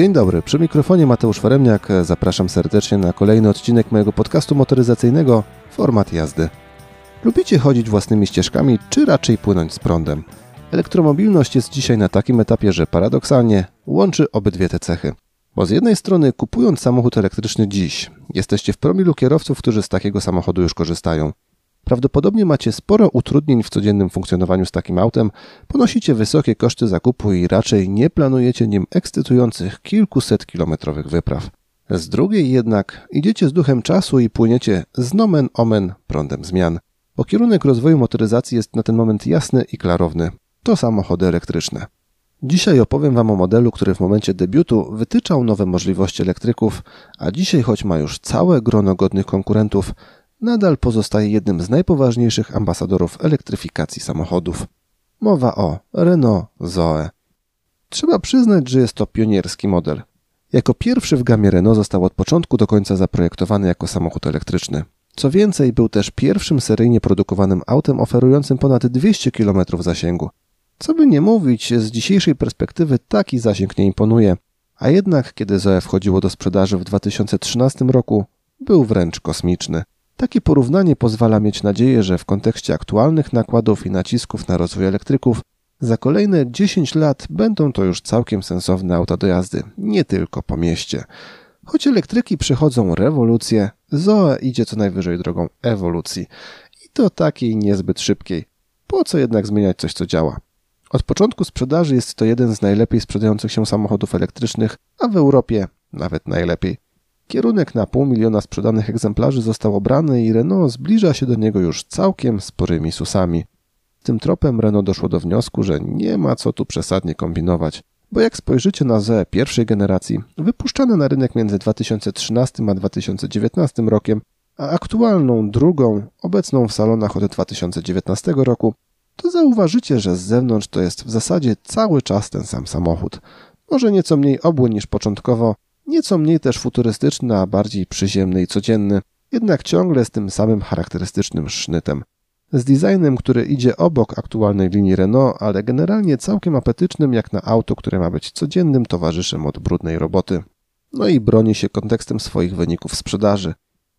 Dzień dobry, przy mikrofonie Mateusz Foremniak. Zapraszam serdecznie na kolejny odcinek mojego podcastu motoryzacyjnego Format jazdy. Lubicie chodzić własnymi ścieżkami, czy raczej płynąć z prądem? Elektromobilność jest dzisiaj na takim etapie, że paradoksalnie łączy obydwie te cechy. Bo z jednej strony, kupując samochód elektryczny dziś, jesteście w promilu kierowców, którzy z takiego samochodu już korzystają. Prawdopodobnie macie sporo utrudnień w codziennym funkcjonowaniu z takim autem, ponosicie wysokie koszty zakupu i raczej nie planujecie nim ekscytujących kilkuset kilometrowych wypraw. Z drugiej jednak idziecie z duchem czasu i płyniecie z nomen omen prądem zmian, bo kierunek rozwoju motoryzacji jest na ten moment jasny i klarowny. To samochody elektryczne. Dzisiaj opowiem Wam o modelu, który w momencie debiutu wytyczał nowe możliwości elektryków, a dzisiaj, choć ma już całe grono godnych konkurentów, nadal pozostaje jednym z najpoważniejszych ambasadorów elektryfikacji samochodów. Mowa o Renault Zoe. Trzeba przyznać, że jest to pionierski model. Jako pierwszy w gamie Renault został od początku do końca zaprojektowany jako samochód elektryczny. Co więcej, był też pierwszym seryjnie produkowanym autem oferującym ponad 200 km zasięgu. Co by nie mówić, z dzisiejszej perspektywy taki zasięg nie imponuje, a jednak kiedy Zoe wchodziło do sprzedaży w 2013 roku, był wręcz kosmiczny. Takie porównanie pozwala mieć nadzieję, że w kontekście aktualnych nakładów i nacisków na rozwój elektryków za kolejne 10 lat będą to już całkiem sensowne auta do jazdy, nie tylko po mieście. Choć elektryki przechodzą rewolucję, Zoe idzie co najwyżej drogą ewolucji. I to takiej niezbyt szybkiej. Po co jednak zmieniać coś, co działa? Od początku sprzedaży jest to jeden z najlepiej sprzedających się samochodów elektrycznych, a w Europie nawet najlepiej. Kierunek na pół miliona sprzedanych egzemplarzy został obrany i Renault zbliża się do niego już całkiem sporymi susami. Tym tropem Renault doszło do wniosku, że nie ma co tu przesadnie kombinować, bo jak spojrzycie na ZE pierwszej generacji, wypuszczane na rynek między 2013 a 2019 rokiem, a aktualną drugą, obecną w salonach od 2019 roku, to zauważycie, że z zewnątrz to jest w zasadzie cały czas ten sam samochód. Może nieco mniej obły niż początkowo, Nieco mniej też futurystyczny, a bardziej przyziemny i codzienny, jednak ciągle z tym samym charakterystycznym sznytem. Z designem, który idzie obok aktualnej linii Renault, ale generalnie całkiem apetycznym jak na auto, które ma być codziennym towarzyszem od brudnej roboty. No i broni się kontekstem swoich wyników sprzedaży.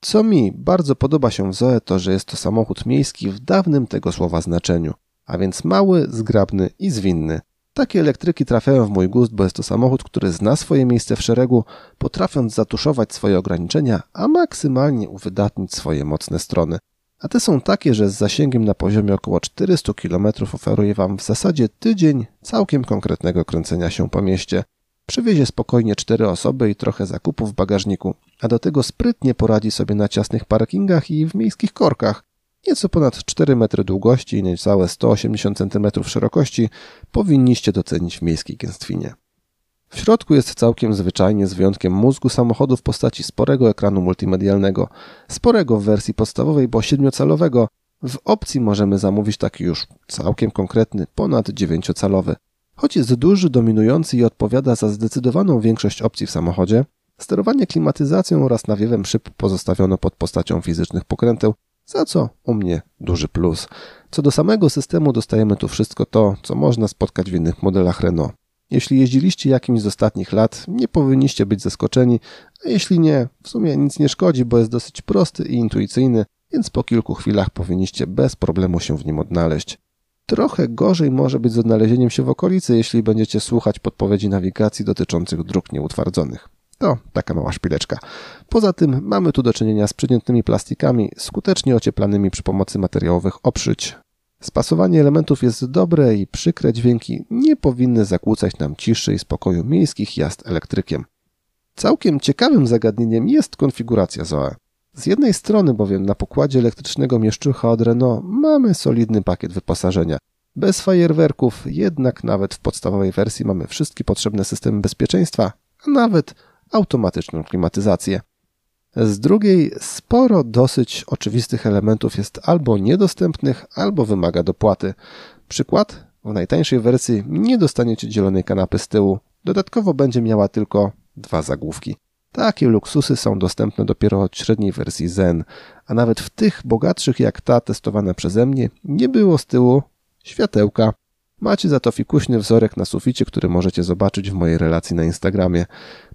Co mi bardzo podoba się w Zoe to, że jest to samochód miejski w dawnym tego słowa znaczeniu, a więc mały, zgrabny i zwinny. Takie elektryki trafiają w mój gust, bo jest to samochód, który zna swoje miejsce w szeregu, potrafiąc zatuszować swoje ograniczenia, a maksymalnie uwydatnić swoje mocne strony. A te są takie, że z zasięgiem na poziomie około 400 km oferuje Wam w zasadzie tydzień całkiem konkretnego kręcenia się po mieście. Przywiezie spokojnie cztery osoby i trochę zakupów w bagażniku, a do tego sprytnie poradzi sobie na ciasnych parkingach i w miejskich korkach, Nieco ponad 4 metry długości i niecałe 180 cm szerokości powinniście docenić w miejskiej gęstwinie. W środku jest całkiem zwyczajnie z wyjątkiem mózgu samochodu w postaci sporego ekranu multimedialnego, sporego w wersji podstawowej, bo 7-calowego. W opcji możemy zamówić taki już całkiem konkretny, ponad 9-calowy. Choć jest duży, dominujący i odpowiada za zdecydowaną większość opcji w samochodzie, sterowanie klimatyzacją oraz nawiewem szyb pozostawiono pod postacią fizycznych pokręteł, za co u mnie duży plus. Co do samego systemu dostajemy tu wszystko to, co można spotkać w innych modelach Renault. Jeśli jeździliście jakimś z ostatnich lat, nie powinniście być zaskoczeni, a jeśli nie, w sumie nic nie szkodzi, bo jest dosyć prosty i intuicyjny, więc po kilku chwilach powinniście bez problemu się w nim odnaleźć. Trochę gorzej może być z odnalezieniem się w okolicy, jeśli będziecie słuchać podpowiedzi nawigacji dotyczących dróg nieutwardzonych. To taka mała szpileczka. Poza tym mamy tu do czynienia z przygniętymi plastikami, skutecznie ocieplanymi przy pomocy materiałowych oprzyć. Spasowanie elementów jest dobre i przykre dźwięki nie powinny zakłócać nam ciszy i spokoju miejskich jazd elektrykiem. Całkiem ciekawym zagadnieniem jest konfiguracja ZOE. Z jednej strony bowiem na pokładzie elektrycznego mieszczucha od Renault mamy solidny pakiet wyposażenia. Bez fajerwerków, jednak nawet w podstawowej wersji mamy wszystkie potrzebne systemy bezpieczeństwa, a nawet automatyczną klimatyzację. Z drugiej, sporo dosyć oczywistych elementów jest albo niedostępnych, albo wymaga dopłaty. Przykład? W najtańszej wersji nie dostaniecie dzielonej kanapy z tyłu, dodatkowo będzie miała tylko dwa zagłówki. Takie luksusy są dostępne dopiero od średniej wersji Zen, a nawet w tych bogatszych jak ta testowana przeze mnie nie było z tyłu światełka. Macie za to fikuśny wzorek na suficie, który możecie zobaczyć w mojej relacji na Instagramie.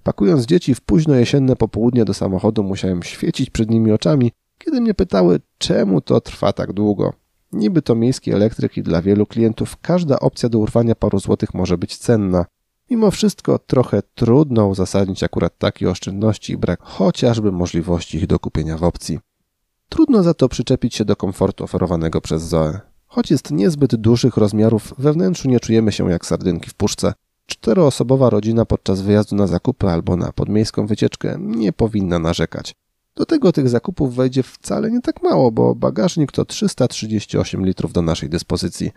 Pakując dzieci w późno jesienne popołudnie do samochodu, musiałem świecić przed nimi oczami, kiedy mnie pytały, czemu to trwa tak długo. Niby to miejski elektryk i dla wielu klientów każda opcja do urwania paru złotych może być cenna. Mimo wszystko trochę trudno uzasadnić akurat takie oszczędności i brak chociażby możliwości ich dokupienia w opcji. Trudno za to przyczepić się do komfortu oferowanego przez Zoe. Choć jest niezbyt dużych rozmiarów, we wnętrzu nie czujemy się jak sardynki w puszce. Czteroosobowa rodzina podczas wyjazdu na zakupy albo na podmiejską wycieczkę nie powinna narzekać. Do tego tych zakupów wejdzie wcale nie tak mało, bo bagażnik to 338 litrów do naszej dyspozycji.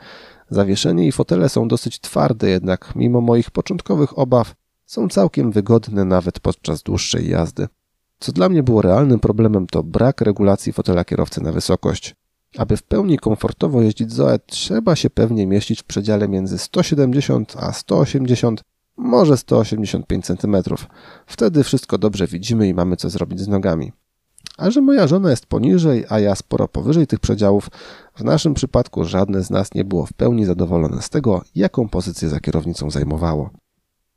Zawieszenie i fotele są dosyć twarde, jednak mimo moich początkowych obaw są całkiem wygodne nawet podczas dłuższej jazdy. Co dla mnie było realnym problemem to brak regulacji fotela kierowcy na wysokość. Aby w pełni komfortowo jeździć Zoe, trzeba się pewnie mieścić w przedziale między 170 a 180, może 185 cm. Wtedy wszystko dobrze widzimy i mamy co zrobić z nogami. A że moja żona jest poniżej, a ja sporo powyżej tych przedziałów, w naszym przypadku żadne z nas nie było w pełni zadowolone z tego, jaką pozycję za kierownicą zajmowało.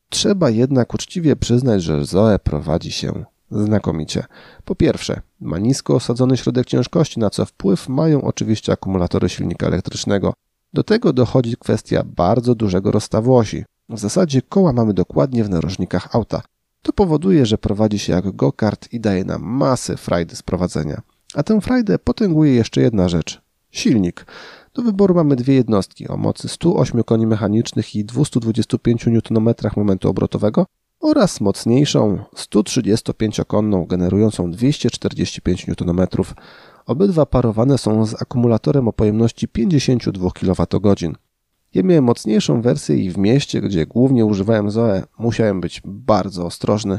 Trzeba jednak uczciwie przyznać, że Zoe prowadzi się znakomicie. Po pierwsze, ma nisko osadzony środek ciężkości, na co wpływ mają oczywiście akumulatory silnika elektrycznego. Do tego dochodzi kwestia bardzo dużego rozstawu osi. W zasadzie koła mamy dokładnie w narożnikach auta. To powoduje, że prowadzi się jak go-kart i daje nam masę frajdy z prowadzenia. A tę frajdę potęguje jeszcze jedna rzecz. Silnik. Do wyboru mamy dwie jednostki o mocy 108 koni mechanicznych i 225 Nm momentu obrotowego oraz mocniejszą 135-konną generującą 245 Nm. Obydwa parowane są z akumulatorem o pojemności 52 kWh. Ja miałem mocniejszą wersję i w mieście, gdzie głównie używałem Zoe, musiałem być bardzo ostrożny.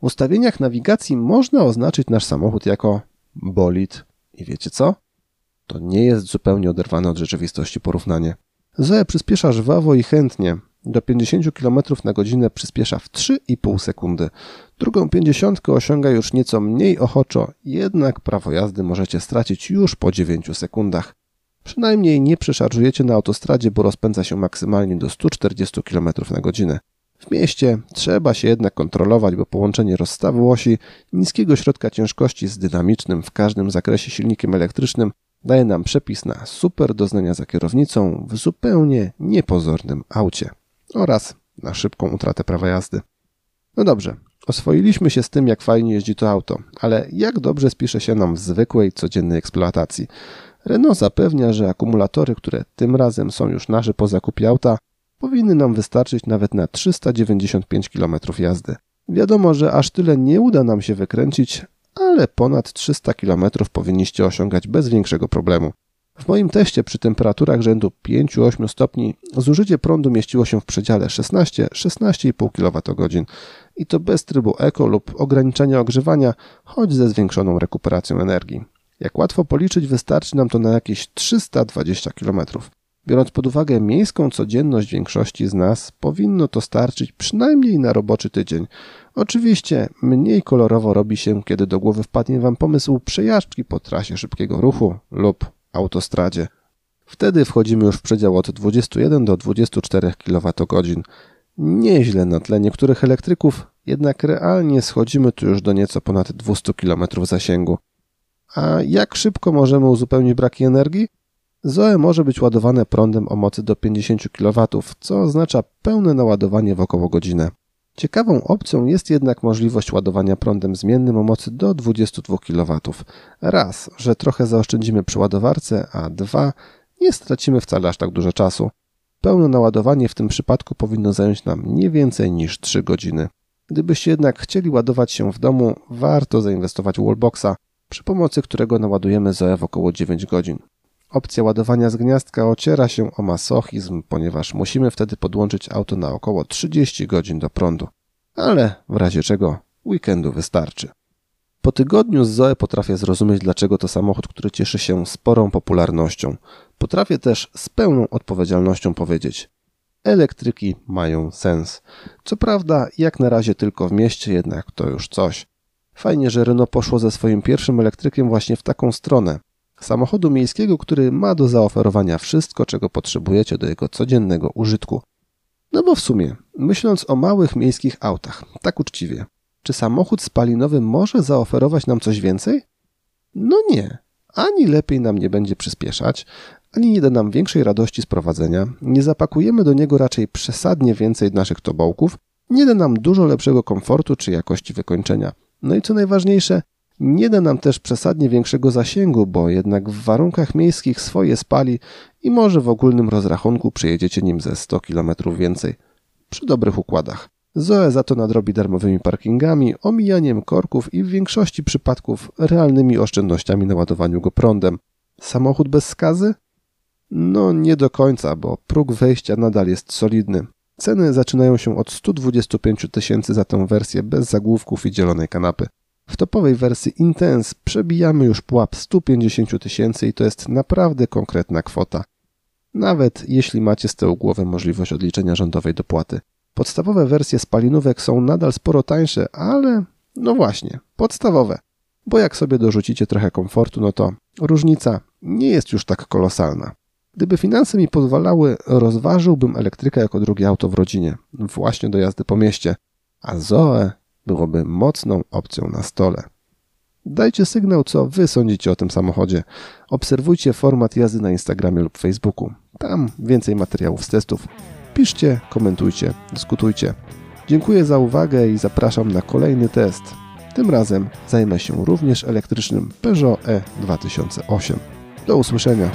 W ustawieniach nawigacji można oznaczyć nasz samochód jako bolid. I wiecie co? To nie jest zupełnie oderwane od rzeczywistości porównanie. Zoe przyspiesza żwawo i chętnie. Do 50 km na godzinę przyspiesza w 3,5 sekundy. Drugą 50 osiąga już nieco mniej ochoczo, jednak prawo jazdy możecie stracić już po 9 sekundach. Przynajmniej nie przeszarżujecie na autostradzie, bo rozpędza się maksymalnie do 140 km na godzinę. W mieście trzeba się jednak kontrolować, bo połączenie rozstawu osi, niskiego środka ciężkości z dynamicznym w każdym zakresie silnikiem elektrycznym daje nam przepis na super doznania za kierownicą w zupełnie niepozornym aucie oraz na szybką utratę prawa jazdy. No dobrze, oswoiliśmy się z tym, jak fajnie jeździ to auto, ale jak dobrze spisze się nam w zwykłej, codziennej eksploatacji. Renault zapewnia, że akumulatory, które tym razem są już nasze po zakupie auta, powinny nam wystarczyć nawet na 395 km jazdy. Wiadomo, że aż tyle nie uda nam się wykręcić, ale ponad 300 km powinniście osiągać bez większego problemu. W moim teście przy temperaturach rzędu 5-8 stopni zużycie prądu mieściło się w przedziale 16-16,5 kWh i to bez trybu eko lub ograniczenia ogrzewania, choć ze zwiększoną rekuperacją energii. Jak łatwo policzyć, wystarczy nam to na jakieś 320 km. Biorąc pod uwagę miejską codzienność większości z nas, powinno to starczyć przynajmniej na roboczy tydzień. Oczywiście mniej kolorowo robi się, kiedy do głowy wpadnie Wam pomysł przejażdżki po trasie szybkiego ruchu lub autostradzie. Wtedy wchodzimy już w przedział od 21 do 24 kWh. Nieźle na tle niektórych elektryków, jednak realnie schodzimy tu już do nieco ponad 200 km zasięgu. A jak szybko możemy uzupełnić braki energii? Zoe może być ładowane prądem o mocy do 50 kW, co oznacza pełne naładowanie w około godzinę. Ciekawą opcją jest jednak możliwość ładowania prądem zmiennym o mocy do 22 kW. Raz, że trochę zaoszczędzimy przy ładowarce, a dwa, nie stracimy wcale aż tak dużo czasu. Pełne naładowanie w tym przypadku powinno zająć nam nie więcej niż 3 godziny. Gdybyście jednak chcieli ładować się w domu, warto zainwestować w wallboxa, przy pomocy którego naładujemy Zoe w około 9 godzin. Opcja ładowania z gniazdka ociera się o masochizm, ponieważ musimy wtedy podłączyć auto na około 30 godzin do prądu. Ale w razie czego weekendu wystarczy. Po tygodniu z Zoe potrafię zrozumieć, dlaczego to samochód, który cieszy się sporą popularnością. Potrafię też z pełną odpowiedzialnością powiedzieć: elektryki mają sens. Co prawda, jak na razie tylko w mieście, jednak to już coś. Fajnie, że Renault poszło ze swoim pierwszym elektrykiem właśnie w taką stronę. Samochodu miejskiego, który ma do zaoferowania wszystko, czego potrzebujecie do jego codziennego użytku. No bo w sumie, myśląc o małych miejskich autach, tak uczciwie, czy samochód spalinowy może zaoferować nam coś więcej? No nie. Ani lepiej nam nie będzie przyspieszać, ani nie da nam większej radości z prowadzenia, nie zapakujemy do niego raczej przesadnie więcej naszych tobołków, nie da nam dużo lepszego komfortu czy jakości wykończenia. No i co najważniejsze, nie da nam też przesadnie większego zasięgu, bo jednak w warunkach miejskich swoje spali i może w ogólnym rozrachunku przyjedziecie nim ze 100 km więcej. Przy dobrych układach. Zoe za to nadrobi darmowymi parkingami, omijaniem korków i w większości przypadków realnymi oszczędnościami na ładowaniu go prądem. Samochód bez skazy? No nie do końca, bo próg wejścia nadal jest solidny. Ceny zaczynają się od 125 tysięcy za tę wersję bez zagłówków i dzielonej kanapy. W topowej wersji Intense przebijamy już pułap 150 tysięcy i to jest naprawdę konkretna kwota. Nawet jeśli macie z tyłu głowy możliwość odliczenia rządowej dopłaty. Podstawowe wersje spalinówek są nadal sporo tańsze, ale no właśnie, podstawowe. Bo jak sobie dorzucicie trochę komfortu, no to różnica nie jest już tak kolosalna. Gdyby finanse mi pozwalały, rozważyłbym elektrykę jako drugie auto w rodzinie, właśnie do jazdy po mieście, a Zoe byłoby mocną opcją na stole. Dajcie sygnał, co Wy sądzicie o tym samochodzie. Obserwujcie format jazdy na Instagramie lub Facebooku. Tam więcej materiałów z testów. Piszcie, komentujcie, dyskutujcie. Dziękuję za uwagę i zapraszam na kolejny test. Tym razem zajmę się również elektrycznym Peugeot E 2008. Do usłyszenia.